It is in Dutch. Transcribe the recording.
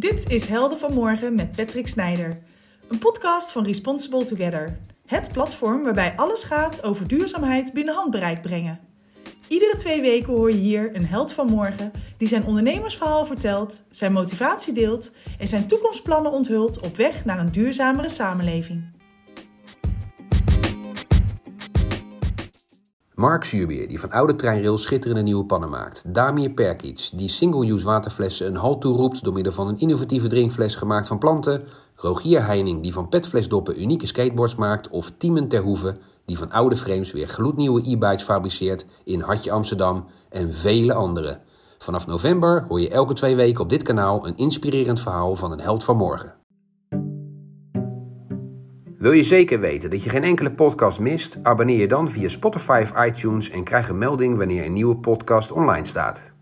Dit is Helden van Morgen met Patrick Snijder. Een podcast van Responsible Together. Het platform waarbij alles gaat over duurzaamheid binnen handbereik brengen. Iedere twee weken hoor je hier een held van morgen die zijn ondernemersverhaal vertelt, zijn motivatie deelt en zijn toekomstplannen onthult op weg naar een duurzamere samenleving. Mark Zuurbeer, die van oude treinrails schitterende nieuwe pannen maakt. Damir Perkic, die single-use waterflessen een halt toeroept door middel van een innovatieve drinkfles gemaakt van planten. Rogier Heining, die van petflesdoppen unieke skateboards maakt. Of Tiemen Terhoeven, die van oude frames weer gloednieuwe e-bikes fabriceert in Hartje Amsterdam. En vele anderen. Vanaf november hoor je elke twee weken op dit kanaal een inspirerend verhaal van een held van morgen. Wil je zeker weten dat je geen enkele podcast mist? Abonneer je dan via Spotify of iTunes en krijg een melding wanneer een nieuwe podcast online staat.